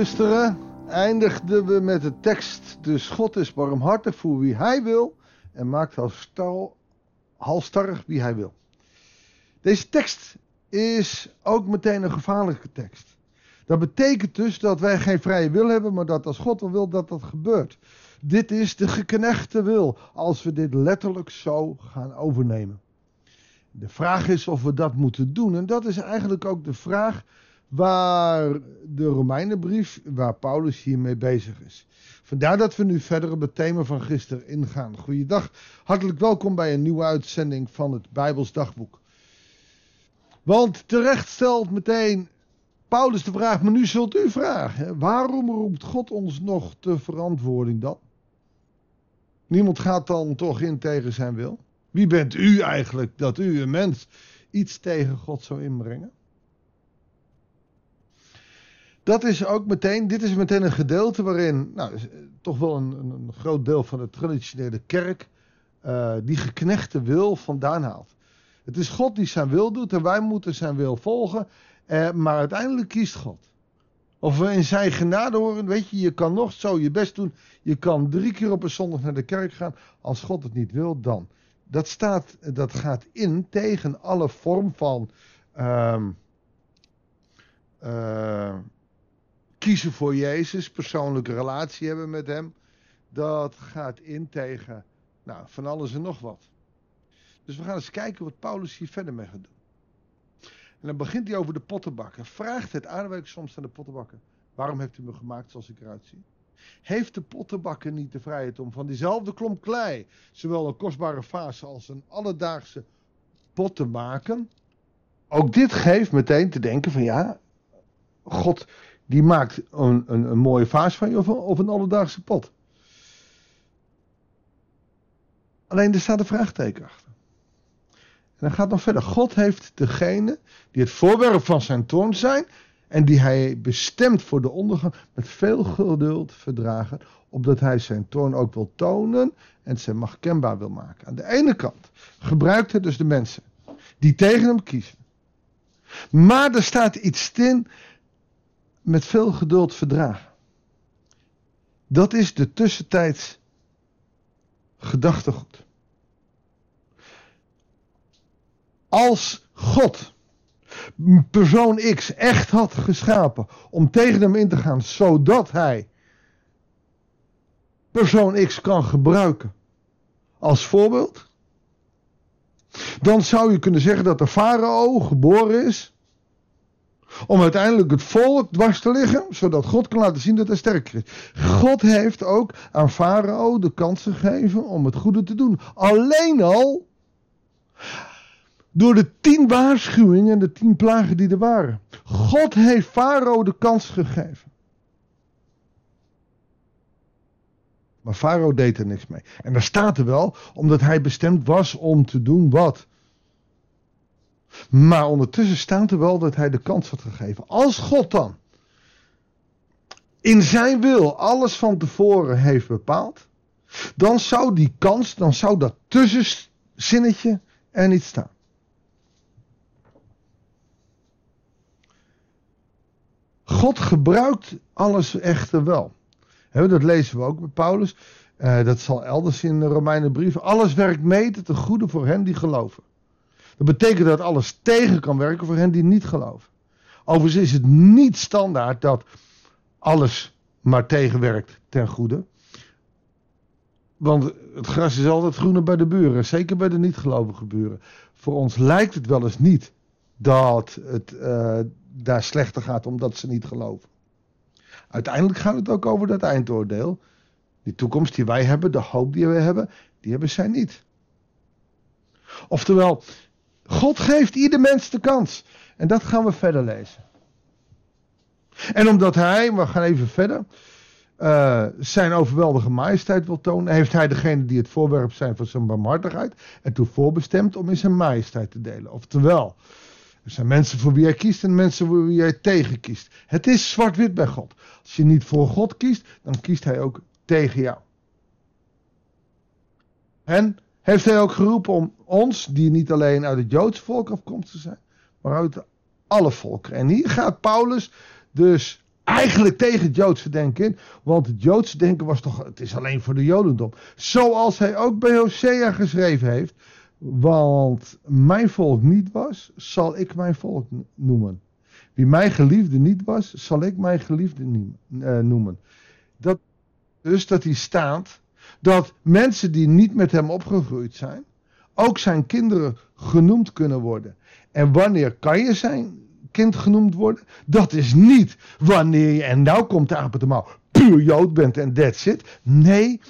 Gisteren eindigden we met de tekst: Dus God is barmhartig voor wie hij wil en maakt halstar, halstarrig wie hij wil. Deze tekst is ook meteen een gevaarlijke tekst. Dat betekent dus dat wij geen vrije wil hebben, maar dat als God wil dat dat gebeurt. Dit is de geknechte wil, als we dit letterlijk zo gaan overnemen. De vraag is of we dat moeten doen. En dat is eigenlijk ook de vraag waar de Romeinenbrief, waar Paulus hiermee bezig is. Vandaar dat we nu verder op het thema van gisteren ingaan. Goeiedag, hartelijk welkom bij een nieuwe uitzending van het Bijbels Dagboek. Want terecht stelt meteen Paulus de vraag, maar nu zult u vragen, waarom roept God ons nog te verantwoording dan? Niemand gaat dan toch in tegen zijn wil? Wie bent u eigenlijk dat u, een mens, iets tegen God zou inbrengen? Dat is ook meteen, dit is meteen een gedeelte waarin, nou, toch wel een, een groot deel van de traditionele kerk, uh, die geknechte wil vandaan haalt. Het is God die zijn wil doet en wij moeten zijn wil volgen, uh, maar uiteindelijk kiest God. Of we in zijn genade horen, weet je, je kan nog zo je best doen. Je kan drie keer op een zondag naar de kerk gaan. Als God het niet wil, dan. Dat, staat, dat gaat in tegen alle vorm van uh, kiezen voor Jezus, persoonlijke relatie hebben met Hem. Dat gaat in tegen nou, van alles en nog wat. Dus we gaan eens kijken wat Paulus hier verder mee gaat doen. En dan begint hij over de pottenbakker. Vraagt het aanwerk soms aan de pottenbakker. Waarom heeft u me gemaakt zoals ik eruit zie? Heeft de pottenbakker niet de vrijheid om van diezelfde klomp klei, zowel een kostbare fase als een alledaagse pot te maken? Ook dit geeft meteen te denken van ja, God die maakt een, een, een mooie vaas van je of een, een alledaagse pot. Alleen er staat een vraagteken achter. En dan gaat nog verder. God heeft degene die het voorwerp van zijn toorn zijn en die hij bestemt voor de ondergang met veel geduld verdragen, opdat hij zijn toorn ook wil tonen en zijn macht kenbaar wil maken. Aan de ene kant gebruikt hij dus de mensen die tegen hem kiezen. Maar er staat iets in met veel geduld verdragen. Dat is de tussentijds gedachtegoed. Als God persoon X echt had geschapen om tegen hem in te gaan, zodat hij persoon X kan gebruiken als voorbeeld, dan zou je kunnen zeggen dat de farao geboren is om uiteindelijk het volk dwars te liggen, zodat God kan laten zien dat hij sterker is. God heeft ook aan farao de kans gegeven om het goede te doen. Alleen al door de tien waarschuwingen en de tien plagen die er waren. God heeft Farao de kans gegeven. Maar Farao deed er niks mee. En daar staat er wel, omdat hij bestemd was om te doen wat. Maar ondertussen staat er wel dat hij de kans had gegeven. Als God dan in zijn wil alles van tevoren heeft bepaald, dan zou die kans, dan zou dat tussenzinnetje er niet staan. God gebruikt alles echter wel. dat lezen we ook bij Paulus. Uh, dat zal elders in de Romeinenbrief. Alles werkt mee tot goede voor hen die geloven. Dat betekent dat alles tegen kan werken voor hen die niet geloven. Overigens is het niet standaard dat alles maar tegenwerkt ten goede. Want het gras is altijd groener bij de buren, zeker bij de niet-gelovige buren. Voor ons lijkt het wel eens niet dat het, uh, daar slechter gaat omdat ze niet geloven. Uiteindelijk gaat het ook over dat eindoordeel. Die toekomst die wij hebben, de hoop die we hebben, die hebben zij niet. Oftewel, God geeft ieder mens de kans. En dat gaan we verder lezen. En omdat hij, we gaan even verder, uh, zijn overweldige majesteit wil tonen, heeft hij degene die het voorwerp zijn van zijn barmhartigheid ertoe voorbestemd om in zijn majesteit te delen. Oftewel, er zijn mensen voor wie jij kiest en mensen voor wie jij tegen kiest. Het is zwart-wit bij God. Als je niet voor God kiest, dan kiest hij ook tegen jou. En heeft hij ook geroepen om ons, die niet alleen uit het Joodse volk afkomstig zijn, maar uit alle volken. En hier gaat Paulus dus eigenlijk tegen het Joodse denken in. Want het Joodse denken was toch, het is alleen voor de Jodendom. Zoals hij ook bij Hosea geschreven heeft. Want mijn volk niet was, zal ik mijn volk noemen. Wie mijn geliefde niet was, zal ik mijn geliefde eh, noemen. Dat, dus dat hij staat dat mensen die niet met hem opgegroeid zijn, ook zijn kinderen genoemd kunnen worden. En wanneer kan je zijn kind genoemd worden? Dat is niet wanneer je, en nou komt de aap de mouw, puur Jood bent en that's it. Nee,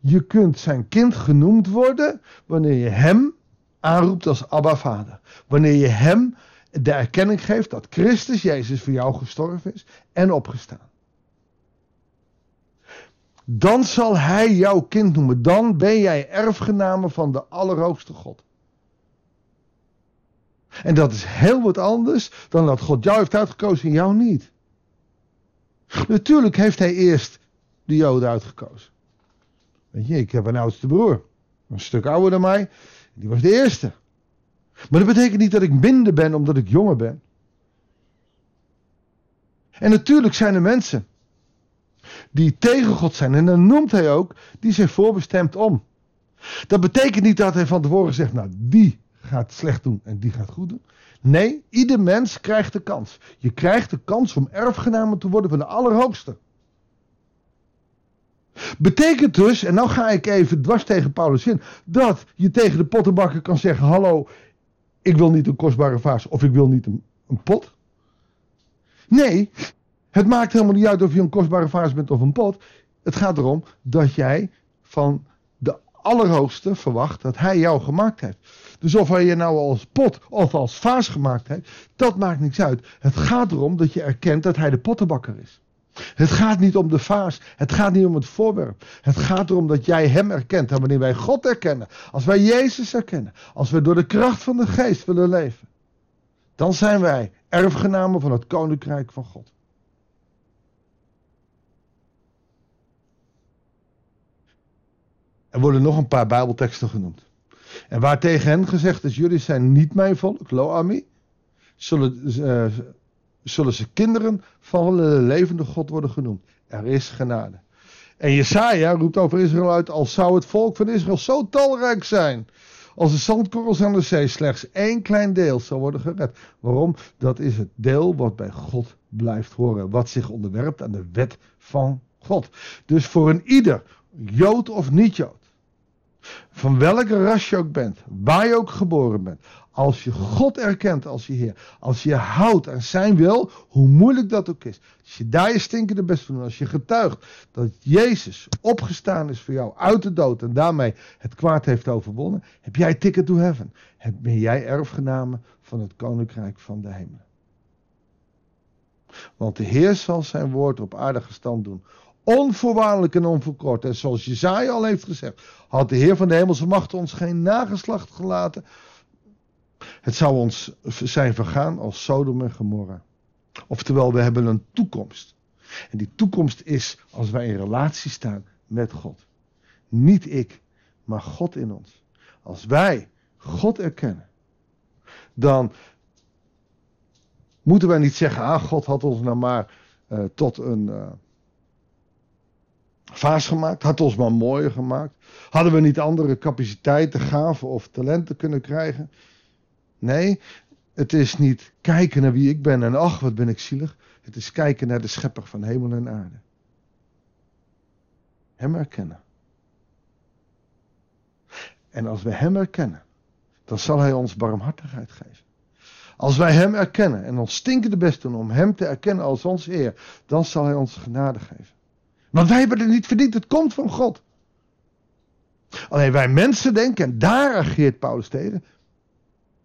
je kunt zijn kind genoemd worden wanneer je hem aanroept als Abba Vader. Wanneer je hem de erkenning geeft dat Christus Jezus voor jou gestorven is en opgestaan. Dan zal hij jouw kind noemen. Dan ben jij erfgename van de Allerhoogste God. En dat is heel wat anders dan dat God jou heeft uitgekozen en jou niet. Natuurlijk heeft hij eerst de Joden uitgekozen. Weet je, ik heb een oudste broer. Een stuk ouder dan mij. Die was de eerste. Maar dat betekent niet dat ik minder ben omdat ik jonger ben. En natuurlijk zijn er mensen die tegen God zijn. En dan noemt hij ook, die zijn voorbestemd om. Dat betekent niet dat hij van tevoren zegt, nou die gaat slecht doen en die gaat goed doen. Nee, ieder mens krijgt de kans. Je krijgt de kans om erfgenamen te worden van de Allerhoogste. Betekent dus, en nou ga ik even dwars tegen Paulus in, dat je tegen de pottenbakker kan zeggen: Hallo, ik wil niet een kostbare vaas of ik wil niet een, een pot. Nee, het maakt helemaal niet uit of je een kostbare vaas bent of een pot. Het gaat erom dat jij van de Allerhoogste verwacht dat hij jou gemaakt heeft. Dus of hij je nou als pot of als vaas gemaakt heeft, dat maakt niks uit. Het gaat erom dat je erkent dat hij de pottenbakker is. Het gaat niet om de vaas. Het gaat niet om het voorwerp. Het gaat erom dat jij hem erkent. En wanneer wij God erkennen, als wij Jezus erkennen, als we door de kracht van de geest willen leven, dan zijn wij erfgenamen van het koninkrijk van God. Er worden nog een paar Bijbelteksten genoemd. En waar tegen hen gezegd is: Jullie zijn niet mijn volk, Loami. Zullen, uh, zullen ze kinderen van de levende God worden genoemd. Er is genade. En Jesaja roept over Israël uit: Als zou het volk van Israël zo talrijk zijn. Als de zandkorrels aan de zee slechts één klein deel zal worden gered. Waarom? Dat is het deel wat bij God blijft horen. Wat zich onderwerpt aan de wet van God. Dus voor een ieder, Jood of niet-Jood. Van welke ras je ook bent, waar je ook geboren bent. Als je God erkent als je Heer. Als je houdt aan zijn wil, hoe moeilijk dat ook is. Als je daar je stinkende best van doet. Als je getuigt dat Jezus opgestaan is voor jou uit de dood. En daarmee het kwaad heeft overwonnen. Heb jij ticket to heaven. Ben jij erfgename van het koninkrijk van de hemel. Want de Heer zal zijn woord op aardige stand doen. Onvoorwaardelijk en onverkort. En zoals Jezaja al heeft gezegd. Had de Heer van de hemelse macht ons geen nageslacht gelaten het zou ons zijn vergaan als Sodom en Gomorra. Oftewel, we hebben een toekomst. En die toekomst is als wij in relatie staan met God. Niet ik, maar God in ons. Als wij God erkennen, dan moeten wij niet zeggen: Ah, God had ons nou maar uh, tot een uh, vaas gemaakt, had ons maar mooier gemaakt. Hadden we niet andere capaciteiten, gaven of talenten kunnen krijgen? Nee, het is niet kijken naar wie ik ben en ach, wat ben ik zielig. Het is kijken naar de schepper van hemel en aarde. Hem erkennen. En als we Hem erkennen, dan zal Hij ons barmhartigheid geven. Als wij Hem erkennen en ons stinkende best doen om Hem te erkennen als ons Heer, dan zal Hij ons genade geven. Want wij hebben het niet verdiend, het komt van God. Alleen wij mensen denken, en daar ageert Paulus tegen,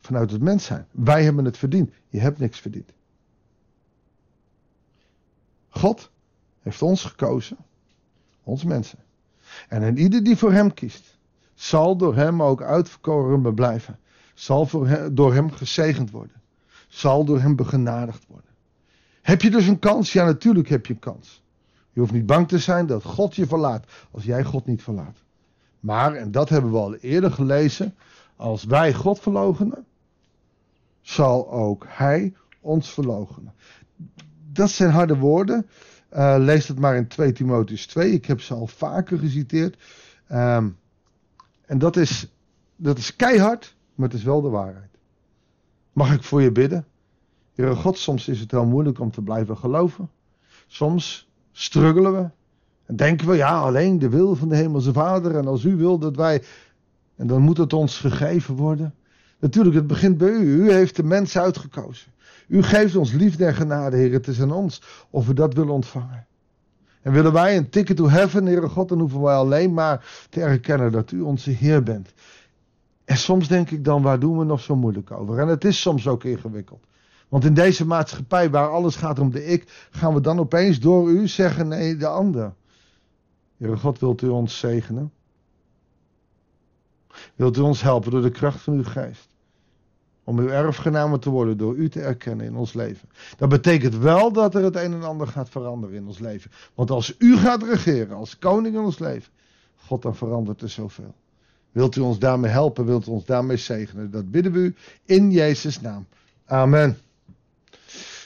vanuit het mens zijn. Wij hebben het verdiend. Je hebt niks verdiend. God heeft ons gekozen. Ons mensen. En en ieder die voor hem kiest, zal door hem ook uitverkoren blijven. Zal door hem gezegend worden. Zal door hem begenadigd worden. Heb je dus een kans? Ja, natuurlijk heb je een kans. Je hoeft niet bang te zijn dat God je verlaat als jij God niet verlaat. Maar, en dat hebben we al eerder gelezen, als wij God verloochenen, zal ook hij ons verloochenen. dat zijn harde woorden. Uh, lees het maar in 2 Timotheus 2. Ik heb ze al vaker geciteerd. Um, en dat is, dat is keihard, maar het is wel de waarheid. Mag ik voor je bidden? Heere God, soms is het heel moeilijk om te blijven geloven. Soms struggelen we. En denken we, ja, alleen de wil van de Hemelse Vader. En als u wil dat wij. En dan moet het ons vergeven worden. Natuurlijk, het begint bij u. U heeft de mens uitgekozen. U geeft ons liefde en genade, Heer. Het is aan ons of we dat willen ontvangen. En willen wij een ticket to heaven, Heere God, dan hoeven wij alleen maar te erkennen dat u onze Heer bent. En soms denk ik dan, waar doen we nog zo moeilijk over? En het is soms ook ingewikkeld. Want in deze maatschappij waar alles gaat om de ik, gaan we dan opeens door u zeggen nee, de ander. Heere God, wilt u ons zegenen? Wilt u ons helpen door de kracht van uw geest? Om uw erfgenamen te worden door u te erkennen in ons leven. Dat betekent wel dat er het een en ander gaat veranderen in ons leven. Want als u gaat regeren als koning in ons leven, God, dan verandert er zoveel. Wilt u ons daarmee helpen? Wilt u ons daarmee zegenen? Dat bidden we u in Jezus' naam. Amen.